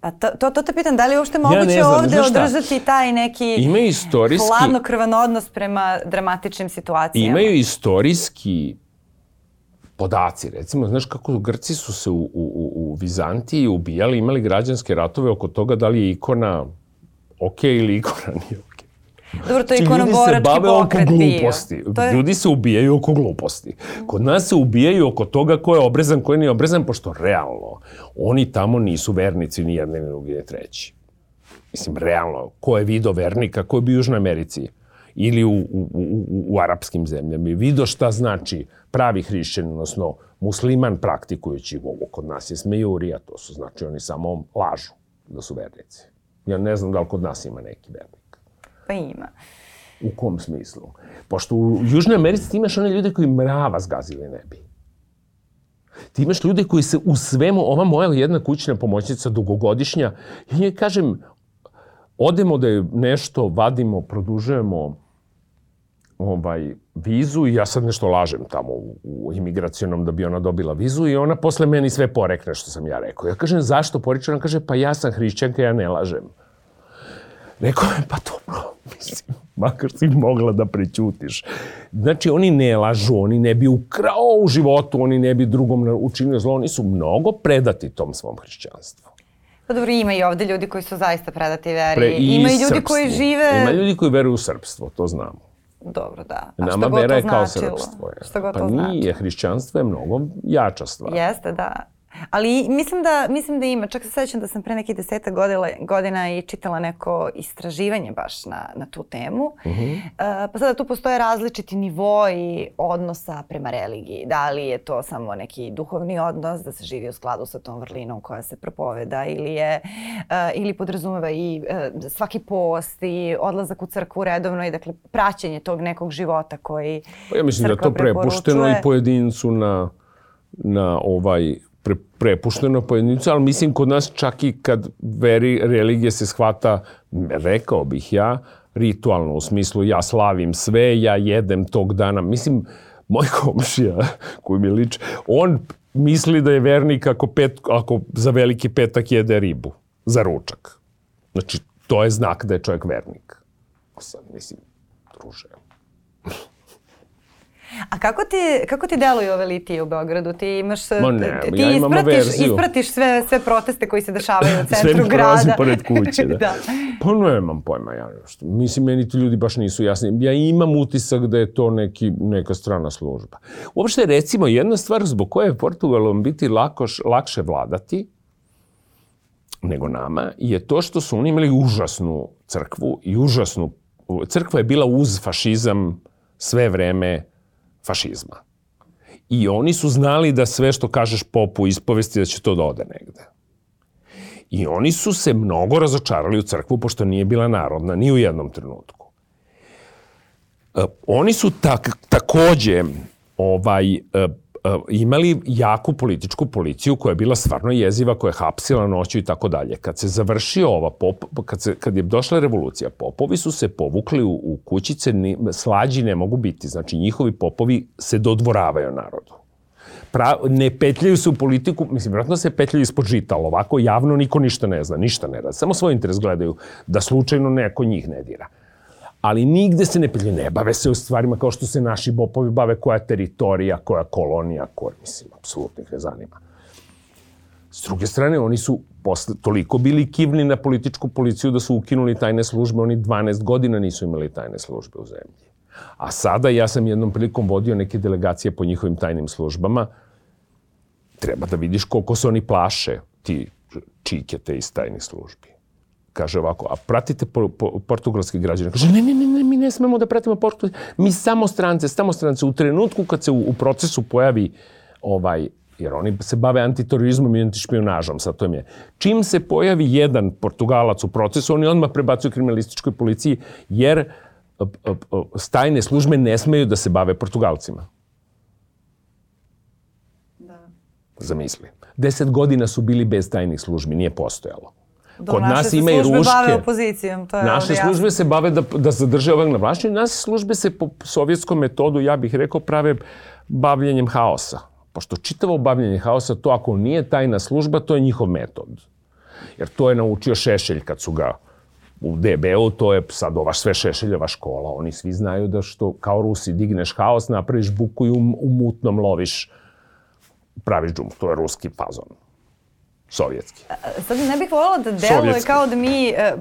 Speaker 1: Pa to, to, to te pitam, da li je uopšte moguće ja znam, ovde održati taj neki
Speaker 2: Ima istorijski,
Speaker 1: hladnokrvan odnos prema dramatičnim situacijama?
Speaker 2: Imaju istorijski podaci. Recimo, znaš kako Grci su se u, u, u Vizantiji ubijali, imali građanske ratove oko toga da li je ikona ok ili ikona nije ok.
Speaker 1: Dobro, to je ikonoborački pokret
Speaker 2: oko gluposti.
Speaker 1: To
Speaker 2: je... Ljudi se ubijaju oko gluposti. Kod nas se ubijaju oko toga ko je obrezan, ko je nije obrezan, pošto realno oni tamo nisu vernici ni jedne, ni drugi, ni treći. Mislim, realno, ko je video vernika, ko je bio u Južnoj Americi ili u, u, u, u arapskim zemljama i video šta znači pravi hrišćan, odnosno musliman praktikujući ovo kod nas je smejurija, to su znači oni samo lažu da su vernici. Ja ne znam da li kod nas ima neki vernik.
Speaker 1: Pa ima.
Speaker 2: U kom smislu? Pošto u Južnoj Americi ti imaš one ljude koji mrava zgazili nebi. Ti imaš ljude koji se u svemu, ova moja jedna kućna pomoćnica dugogodišnja, ja njoj kažem, odemo da je nešto vadimo, produžujemo ovaj, vizu i ja sad nešto lažem tamo u, u imigracionom da bi ona dobila vizu i ona posle meni sve porekne što sam ja rekao. Ja kažem, zašto poriče? Ona kaže, pa ja sam hrišćanka, ja ne lažem. Rekao je, pa dobro, mislim, makar si mogla da prećutiš. Znači, oni ne lažu, oni ne bi ukrao u životu, oni ne bi drugom učinio zlo, oni su mnogo predati tom svom hrišćanstvu.
Speaker 1: Pa dobro, ima i ovde ljudi koji su zaista predati veri. Pre, i ima i ljudi srpstvu. koji žive...
Speaker 2: Ima ljudi koji veruju u srpstvo, to znamo.
Speaker 1: Dobro, da. A
Speaker 2: Nama vera je kao srpstvo. Je. Šta god pa to nije, hrišćanstvo je mnogo jača stvar.
Speaker 1: Jeste, da. Ali mislim da, mislim da ima, čak se sećam da sam pre nekih deseta godina, godina i čitala neko istraživanje baš na, na tu temu. Uh -huh. uh, pa sada tu postoje različiti nivoi odnosa prema religiji. Da li je to samo neki duhovni odnos, da se živi u skladu sa tom vrlinom koja se propoveda ili je, uh, ili podrazumeva i uh, svaki post i odlazak u crkvu redovno i dakle praćenje tog nekog života koji
Speaker 2: pa ja mislim da to prepušteno i pojedincu na na ovaj pre, prepušteno pojedinicu, ali mislim kod nas čak i kad veri religije se shvata, rekao bih ja, ritualno, u smislu ja slavim sve, ja jedem tog dana. Mislim, moj komšija koji mi liče, on misli da je vernik ako, pet, ako za veliki petak jede ribu, za ručak. Znači, to je znak da je čovjek vernik. Sad, mislim, druže,
Speaker 1: A kako ti, kako ti deluju ove litije u Beogradu? Ti imaš,
Speaker 2: Ma ne,
Speaker 1: ti
Speaker 2: ja imam
Speaker 1: ispratiš,
Speaker 2: verziju.
Speaker 1: ispratiš sve, sve proteste koji se dešavaju u centru
Speaker 2: sve
Speaker 1: grada.
Speaker 2: Sve pored kuće, da. da. Pa nemam pojma ja nešto. Mislim, meni ti ljudi baš nisu jasni. Ja imam utisak da je to neki, neka strana služba. Uopšte, recimo, jedna stvar zbog koje je Portugalom biti lakoš, lakše vladati, nego nama, je to što su oni imali užasnu crkvu i užasnu... Crkva je bila uz fašizam sve vreme fašizma. I oni su znali da sve što kažeš popu ispovesti da će to da ode negde. I oni su se mnogo razočarali u crkvu, pošto nije bila narodna, ni u jednom trenutku. E, oni su tak, takođe ovaj, e, imali jaku političku policiju koja je bila stvarno jeziva, koja je hapsila noću i tako dalje. Kad se završio ova, pop, kad, se, kad je došla revolucija, popovi su se povukli u, u kućice, ni, slađi ne mogu biti. Znači, njihovi popovi se dodvoravaju narodu. Pra, ne petljaju se u politiku, mislim, vratno se petljaju ispod žita, ali ovako javno niko ništa ne zna, ništa ne radi. Samo svoj interes gledaju da slučajno neko njih ne dira ali nigde se ne pelje, ne bave se u stvarima kao što se naši bopovi bave, koja je teritorija, koja kolonija, koja, mislim, apsolutno ih ne zanima. S druge strane, oni su posle, toliko bili kivni na političku policiju da su ukinuli tajne službe, oni 12 godina nisu imali tajne službe u zemlji. A sada ja sam jednom prilikom vodio neke delegacije po njihovim tajnim službama. Treba da vidiš koliko se oni plaše, ti čikete iz tajnih službi kaže ovako, a pratite po, po, portugalski građane? Kaže, ne, ne, ne, ne, mi ne smemo da pratimo portugalski. Mi samo strance, samo strance. U trenutku kad se u, u procesu pojavi ovaj, jer oni se bave antiterorizmom i antišpionažom, sa to je. Čim se pojavi jedan Portugalac u procesu, oni odmah prebacuju kriminalističkoj policiji, jer stajne službe ne smeju da se bave Portugalcima. Da. Zamisli. Deset godina su bili bez tajnih službi, nije postojalo.
Speaker 1: Do, Kod nas ima i ruške. bave opozicijom, to je
Speaker 2: Naše službe se bave da, da zadrže ovak na vlašću. Naše službe se po sovjetskom metodu, ja bih rekao, prave bavljenjem haosa. Pošto čitavo bavljenje haosa, to ako nije tajna služba, to je njihov metod. Jer to je naučio Šešelj kad su ga u DB-u, to je sad ova sve Šešeljeva škola. Oni svi znaju da što kao Rusi digneš haos, napraviš buku i u, u mutnom loviš praviš džum. To je ruski fazon sovjetski.
Speaker 1: Sad ne bih voljela da deluje kao da mi e,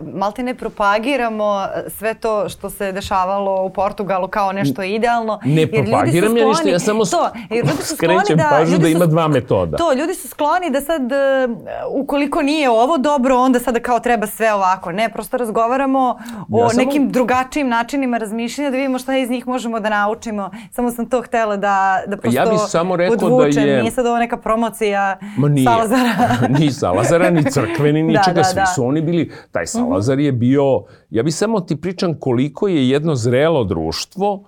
Speaker 1: malte ne propagiramo sve to što se dešavalo u Portugalu kao nešto idealno.
Speaker 2: Ne propagiram ja ništa, ja samo to, jer ljudi su skrećem da, pažnju da ima dva metoda.
Speaker 1: To, ljudi su skloni da sad, e, ukoliko nije ovo dobro, onda sada kao treba sve ovako. Ne, prosto razgovaramo o ja samo... nekim drugačijim načinima razmišljanja da vidimo šta iz njih možemo da naučimo. Samo sam to htela da, da prosto ja bih samo rekao podvučem. Da je... Nije sad ovo neka promocija Ma nije. Salazara
Speaker 2: ni Salazara, ni crkveni, ni da, čega. Da, Svi da. su oni bili... Taj Salazar je bio... Ja bi samo ti pričam koliko je jedno zrelo društvo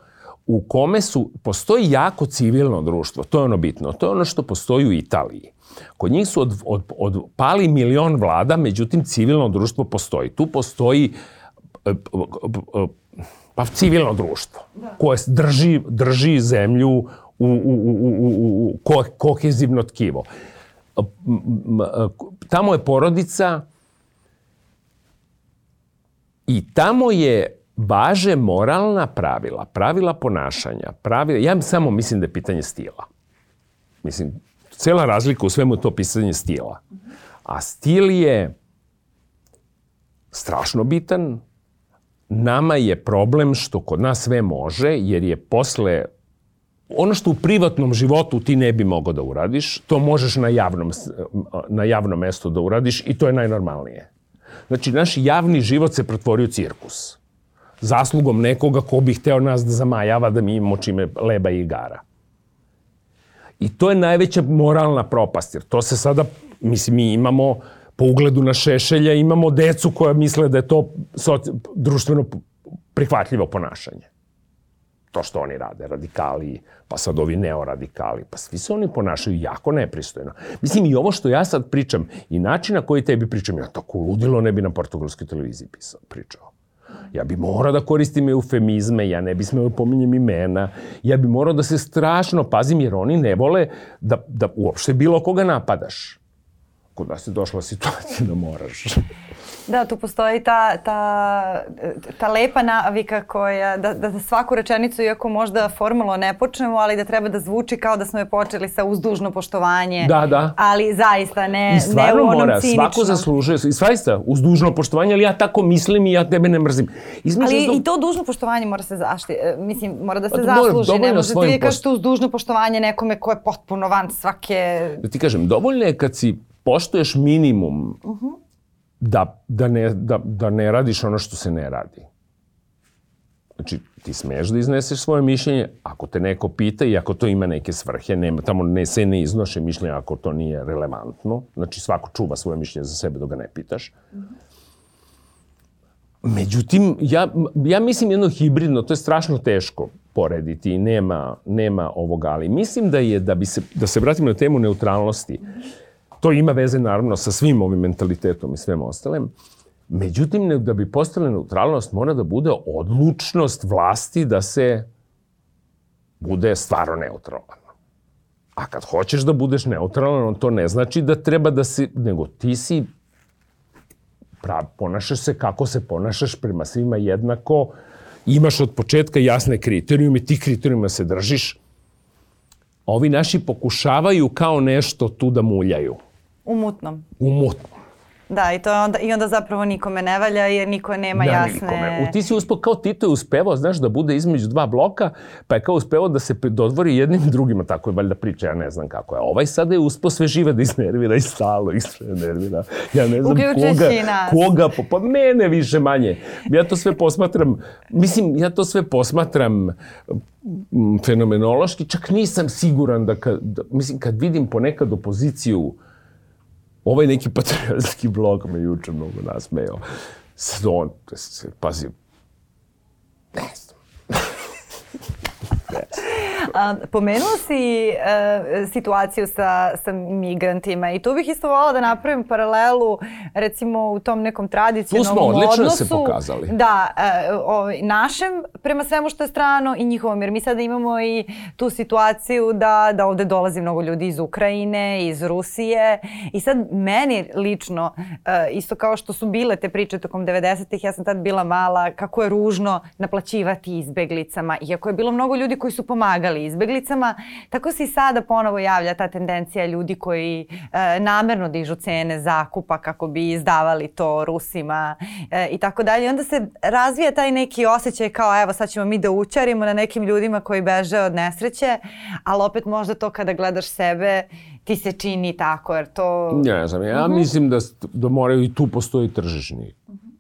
Speaker 2: u kome su, postoji jako civilno društvo, to je ono bitno, to je ono što postoji u Italiji. Kod njih su od, od, od pali milion vlada, međutim civilno društvo postoji. Tu postoji e, pa civilno društvo da. koje drži, drži zemlju u, u, u, u, u, u kohezivno tkivo tamo je porodica i tamo je važe moralna pravila, pravila ponašanja, pravila, ja samo mislim da je pitanje stila. Mislim, cela razlika u svemu to pisanje stila. A stil je strašno bitan. Nama je problem što kod nas sve može, jer je posle ono što u privatnom životu ti ne bi mogao da uradiš, to možeš na javnom, na javnom mestu da uradiš i to je najnormalnije. Znači, naš javni život se pretvorio u cirkus. Zaslugom nekoga ko bi hteo nas da zamajava da mi imamo čime leba i igara. I to je najveća moralna propast, jer to se sada, mislim, mi imamo po ugledu na Šešelja, imamo decu koja misle da je to društveno prihvatljivo ponašanje to što oni rade, radikali, pa sad ovi neoradikali, pa svi se oni ponašaju jako nepristojno. Mislim, i ovo što ja sad pričam, i način na koji tebi pričam, ja tako ludilo ne bi na portugalskoj televiziji pisao, pričao. Ja bi morao da koristim eufemizme, ja ne bi smeo da pominjem imena, ja bi morao da se strašno pazim, jer oni ne vole da, da uopšte bilo koga napadaš. Kod nas je došla situacija da moraš.
Speaker 1: Da, tu postoji ta, ta, ta lepa navika koja, da, da svaku rečenicu, iako možda formalno ne počnemo, ali da treba da zvuči kao da smo je počeli sa uzdužno poštovanje.
Speaker 2: Da, da.
Speaker 1: Ali zaista ne, ne u onom mora, ciničnom.
Speaker 2: svako zaslužuje, i svaista, uz dužno poštovanje, ali ja tako mislim i ja tebe ne mrzim.
Speaker 1: Između ali zdo... i to dužno poštovanje mora se zašti, e, mislim, mora da se pa, zasluži. Ne možete ti kažete uz dužno poštovanje nekome ko je potpuno van svake...
Speaker 2: Da ti kažem, dovoljno je kad si poštuješ minimum uh -huh da, da, ne, da, da ne radiš ono što se ne radi. Znači, ti smeš da izneseš svoje mišljenje, ako te neko pita i ako to ima neke svrhe, nema, tamo ne se ne iznoše mišljenja ako to nije relevantno. Znači, svako čuva svoje mišljenje za sebe dok ga ne pitaš. Međutim, ja, ja mislim jedno hibridno, to je strašno teško. porediti i nema, nema ovoga, ali mislim da je, da, bi se, da se vratimo na temu neutralnosti, to ima veze naravno sa svim ovim mentalitetom i svem ostalem, međutim, da bi postala neutralnost, mora da bude odlučnost vlasti da se bude stvarno neutralan. A kad hoćeš da budeš neutralan, to ne znači da treba da si, nego ti si prav, ponašaš se kako se ponašaš prema svima jednako, imaš od početka jasne kriterijume, ti kriterijuma se držiš. Ovi naši pokušavaju kao nešto tu da muljaju.
Speaker 1: U mutnom.
Speaker 2: U mutnom.
Speaker 1: Da, i, to onda, i onda zapravo nikome ne valja jer niko nema
Speaker 2: da,
Speaker 1: jasne...
Speaker 2: Nikome. U, ti si uspeo, kao Tito je uspevao, znaš, da bude između dva bloka, pa je kao uspevao da se dodvori jednim i drugima, tako je valjda priča, ja ne znam kako je. Ovaj sada je uspeo sve žive da iznervira i stalo iznervira. Ja ne znam koga, nas. koga, pa, pa mene više manje. Ja to sve posmatram, mislim, ja to sve posmatram fenomenološki, čak nisam siguran da, kad, da mislim, kad vidim ponekad opoziciju, Ovaj neki patriotski blog me juče mnogo nasmejao. Sad on, pazi, ne znam.
Speaker 1: A, pomenuo si uh, situaciju sa, sa migrantima i tu bih isto volala da napravim paralelu recimo u tom nekom tradicionalnom odnosu. Tu smo odlično
Speaker 2: se pokazali.
Speaker 1: Da, uh, o, našem prema svemu što je strano i njihovom, jer mi sada imamo i tu situaciju da, da ovde dolazi mnogo ljudi iz Ukrajine, iz Rusije i sad meni lično, uh, isto kao što su bile te priče tokom 90-ih, ja sam tad bila mala, kako je ružno naplaćivati izbeglicama, iako je bilo mnogo ljudi koji su pomagali izbeglicama. Tako se i sada ponovo javlja ta tendencija ljudi koji e, namerno dižu cene zakupa kako bi izdavali to Rusima e, i tako dalje. Onda se razvija taj neki osjećaj kao evo sad ćemo mi da učarimo na nekim ljudima koji beže od nesreće, ali opet možda to kada gledaš sebe ti se čini tako, jer to...
Speaker 2: Ne znam, ja uh mhm. -huh. mislim da, da moraju i tu postoji tržišni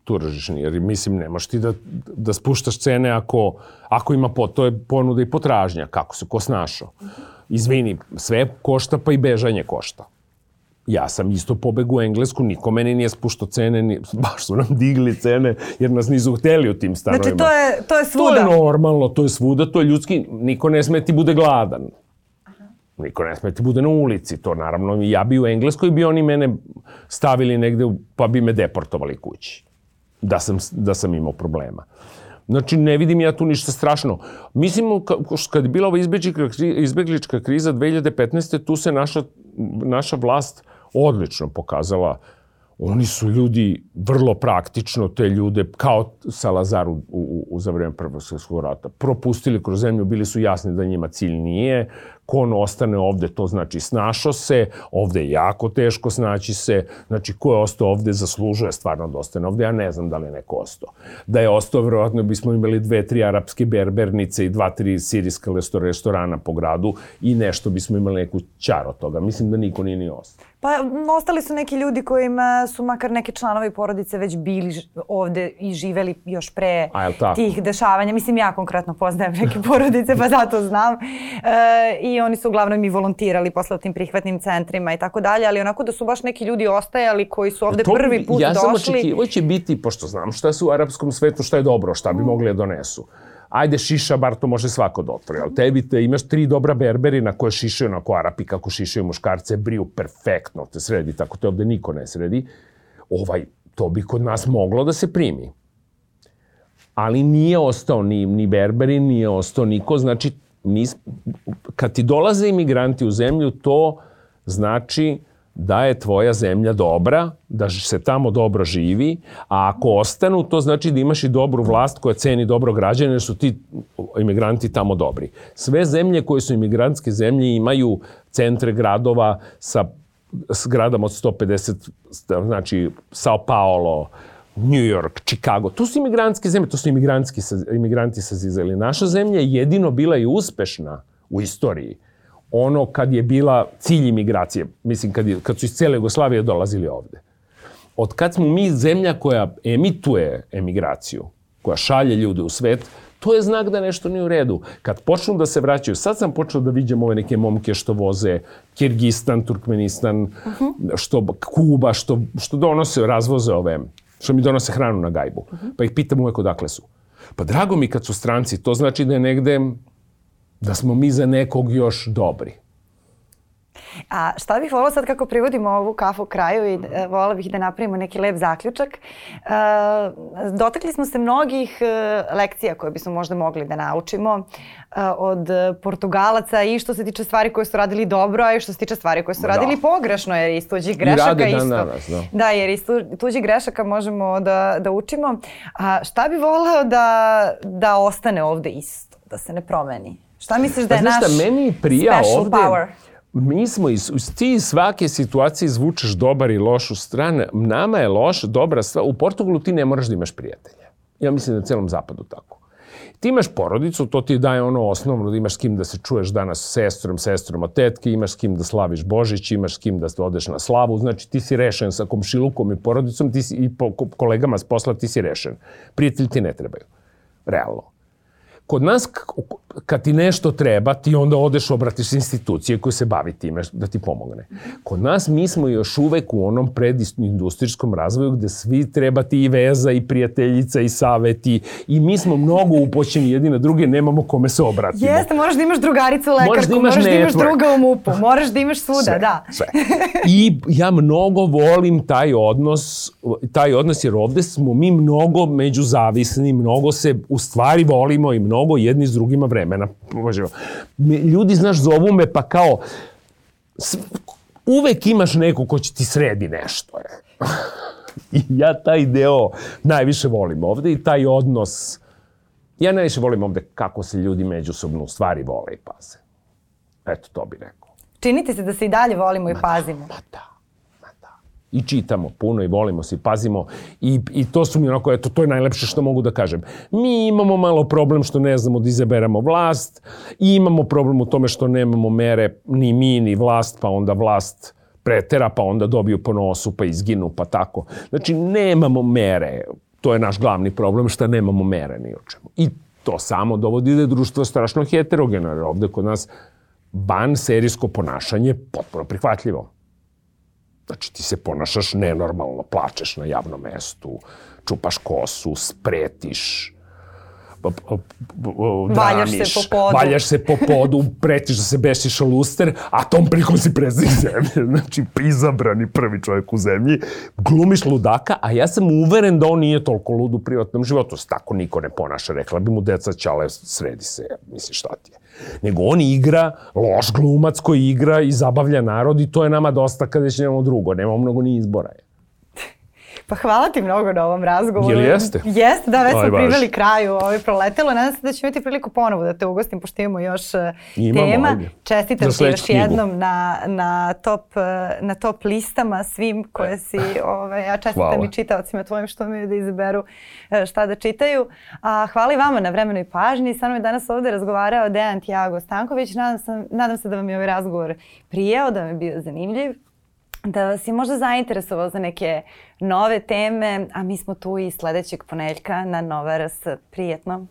Speaker 2: tržišni, jer mislim nemaš ti da, da spuštaš cene ako, ako ima po, to je ponuda i potražnja, kako se ko snašao. Izvini, sve košta pa i bežanje košta. Ja sam isto pobegu u Englesku, niko meni nije spuštao cene, ni, baš su nam digli cene jer nas nisu hteli u tim stanovima.
Speaker 1: Znači to je, to je svuda?
Speaker 2: To je normalno, to je svuda, to je ljudski, niko ne sme ti bude gladan. Niko ne sme ti bude na ulici, to naravno ja bi u Engleskoj bi oni mene stavili negde pa bi me deportovali kući da sam, da sam imao problema. Znači, ne vidim ja tu ništa strašno. Mislim, kad je bila ova izbeglička, kriza 2015. tu se naša, naša vlast odlično pokazala Oni su ljudi vrlo praktično te ljude, kao Salazar u, u, u za vreme Prvog svjetskog rata, propustili kroz zemlju, bili su jasni da njima cilj nije, ko on ostane ovde, to znači snašao se, ovde je jako teško snaći se, znači ko je ostao ovde zaslužuje stvarno da ostane ovde, ja ne znam da li je neko ostao. Da je ostao, verovatno bismo imali dve, tri arapske berbernice i dva, tri sirijska restorana po gradu i nešto bismo imali neku čar od toga. Mislim da niko nije ni ostao.
Speaker 1: Pa ostali su neki ljudi kojima su makar neke članovi porodice već bili ovde i živeli još pre tih dešavanja. Mislim, ja konkretno poznajem neke porodice, pa zato znam. E, I oni su uglavnom i volontirali posle u tim prihvatnim centrima i tako dalje, ali onako da su baš neki ljudi ostajali koji su ovde to, prvi put
Speaker 2: ja
Speaker 1: došli. Ja
Speaker 2: sam očekivao će biti, pošto znam šta su u arapskom svetu, šta je dobro, šta bi mm. mogli da donesu ajde šiša, bar to može svako da otvori, ali tebi te imaš tri dobra berberina koje šišaju onako Arapi kako šišaju muškarce, briju perfektno te sredi, tako te ovde niko ne sredi, ovaj, to bi kod nas moglo da se primi. Ali nije ostao ni, ni berberin, nije ostao niko, znači mi, kad ti dolaze imigranti u zemlju, to znači da je tvoja zemlja dobra, da se tamo dobro živi, a ako ostanu, to znači da imaš i dobru vlast koja ceni dobro građane, jer su ti imigranti tamo dobri. Sve zemlje koje su imigrantske zemlje imaju centre gradova sa s od 150, znači Sao Paulo, New York, Chicago. To su imigrantske zemlje, to su imigrantski, imigranti sa zizeli. Naša zemlja je jedino bila i uspešna u istoriji ono kad je bila cilj imigracije, mislim kad, je, kad su iz cele Jugoslavije dolazili ovde. Od kad smo mi zemlja koja emituje emigraciju, koja šalje ljude u svet, to je znak da nešto nije u redu. Kad počnu da se vraćaju, sad sam počeo da viđam ove neke momke što voze Kirgistan, Turkmenistan, uh -huh. što Kuba, što, što donose, razvoze ove, što mi donose hranu na gajbu. Uh -huh. Pa ih pitam uvek odakle su. Pa drago mi kad su stranci, to znači da je negde, da smo mi za nekog još dobri.
Speaker 1: A šta bih volila sad kako privodimo ovu kafu kraju i e, volila bih da napravimo neki lep zaključak. E, dotakli smo se mnogih e, lekcija koje bismo možda mogli da naučimo e, od Portugalaca i što se tiče stvari koje su radili dobro, a i što se tiče stvari koje su da. radili pogrešno, jer iz tuđih grešaka isto. Danas, da. da, jer iz tuđih grešaka možemo da, da učimo. A šta bi voleo da, da ostane ovde isto, da se ne promeni? Šta misliš da je pa, naš šta, meni prija special ovde, power?
Speaker 2: mi smo iz, ti svake situacije izvučeš dobar i lošu stranu. Nama je loš, dobra stvar. U Portugalu ti ne moraš da imaš prijatelja. Ja mislim da na celom zapadu tako. Ti imaš porodicu, to ti daje ono osnovno da imaš s kim da se čuješ danas s sestrom, sestrom od tetke, imaš s kim da slaviš Božić, imaš s kim da odeš na slavu, znači ti si rešen sa komšilukom i porodicom ti si, i po, kolegama s posla ti si rešen. Prijatelji ti ne trebaju. Realno. Kod nas, kad ti nešto treba, ti onda odeš, obratiš institucije koje se bavi time da ti pomogne. Kod nas mi smo još uvek u onom predindustrijskom razvoju gde svi treba ti i veza i prijateljica i saveti i mi smo mnogo upoćeni jedni na druge, nemamo kome se obratimo.
Speaker 1: Jeste, moraš da imaš drugaricu lekarku, moraš da imaš, moraš da imaš druga u MUP-u, moraš da imaš svuda, sve, da. Sve.
Speaker 2: I ja mnogo volim taj odnos, taj odnos jer ovde smo mi mnogo međuzavisni, mnogo se u stvari volimo i mnogo jedni s drugima vremena. Ljudi, znaš, zovu me pa kao, uvek imaš neko ko će ti sredi nešto. Je. I ja taj deo najviše volim ovde i taj odnos, ja najviše volim ovde kako se ljudi međusobno u stvari vole i paze. Eto, to bi rekao.
Speaker 1: Činite se da se i dalje volimo i pazimo.
Speaker 2: Ma da i čitamo puno i volimo se i pazimo i, i to su mi onako, eto, to je najlepše što mogu da kažem. Mi imamo malo problem što ne znamo da izaberamo vlast i imamo problem u tome što nemamo mere ni mi ni vlast, pa onda vlast pretera, pa onda dobiju po nosu, pa izginu, pa tako. Znači, nemamo mere. To je naš glavni problem, što nemamo mere ni o čemu. I to samo dovodi da je društvo strašno heterogeno, jer ovde kod nas ban serijsko ponašanje potpuno prihvatljivo. Znači ti se ponašaš nenormalno, plačeš na javnom mestu, čupaš kosu, spretiš,
Speaker 1: valjaš se po podu.
Speaker 2: Valjaš se po podu, pretiš da se bešiš o luster, a tom prikom si predsednik zemlje. Znači, izabrani prvi čovjek u zemlji. Glumiš ludaka, a ja sam uveren da on nije toliko lud u privatnom životu. Tako niko ne ponaša. Rekla bi mu deca, čale, sredi se. Misli, šta ti je? Nego on igra, loš glumac koji igra i zabavlja narod i to je nama dosta kada će nemamo drugo. Nemamo mnogo ni izbora. Je.
Speaker 1: Pa hvala ti mnogo na ovom razgovoru.
Speaker 2: Jel jeste?
Speaker 1: Jeste, da, već smo priveli kraju. Ovo je proletelo. Nadam se da ću imati priliku ponovo da te ugostim, pošto imamo još e, Imamo, tema. Ajde. Čestitam ti još knjigu. jednom na, na, top, e, na top listama svim koje si, ovaj, ja čestitam hvala. i čitavcima tvojim što mi da izaberu e, šta da čitaju. A, hvala i vama na vremenu i pažnji. Sa mnom je danas ovde razgovarao Dejan Tiago Stanković. Nadam, sam, nadam se da vam je ovaj razgovor prijeo, da vam je bio zanimljiv da je možda zainteresovao za neke nove teme, a mi smo tu i sledećeg poneljka na Nova RS. Prijetno!